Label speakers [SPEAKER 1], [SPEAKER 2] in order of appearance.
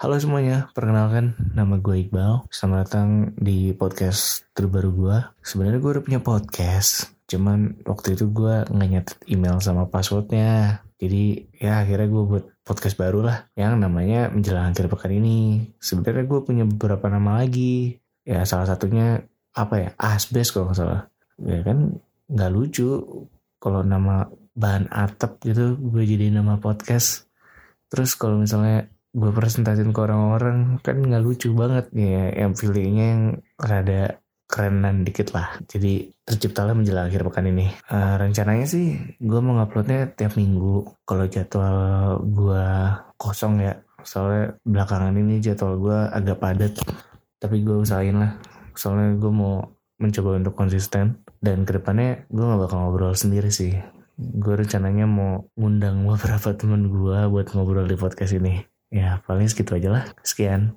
[SPEAKER 1] Halo semuanya, perkenalkan nama gue Iqbal. Selamat datang di podcast terbaru gue. Sebenarnya gue udah punya podcast, cuman waktu itu gue nggak nyatet email sama passwordnya. Jadi ya akhirnya gue buat podcast baru lah yang namanya menjelang akhir pekan ini. Sebenarnya gue punya beberapa nama lagi. Ya salah satunya apa ya Asbes kalau nggak salah. Ya kan nggak lucu kalau nama bahan atap gitu gue jadi nama podcast. Terus kalau misalnya gue presentasin ke orang-orang kan nggak lucu banget ya yang feelingnya yang rada kerenan dikit lah. Jadi terciptalah menjelang akhir pekan ini. Uh, rencananya sih gue mau nguploadnya tiap minggu. Kalau jadwal gue kosong ya soalnya belakangan ini jadwal gue agak padat. Tapi gue usahain lah soalnya gue mau mencoba untuk konsisten. Dan ke depannya gue gak bakal ngobrol sendiri sih. Gue rencananya mau ngundang beberapa temen gue buat ngobrol di podcast ini Ya paling segitu aja lah. Sekian.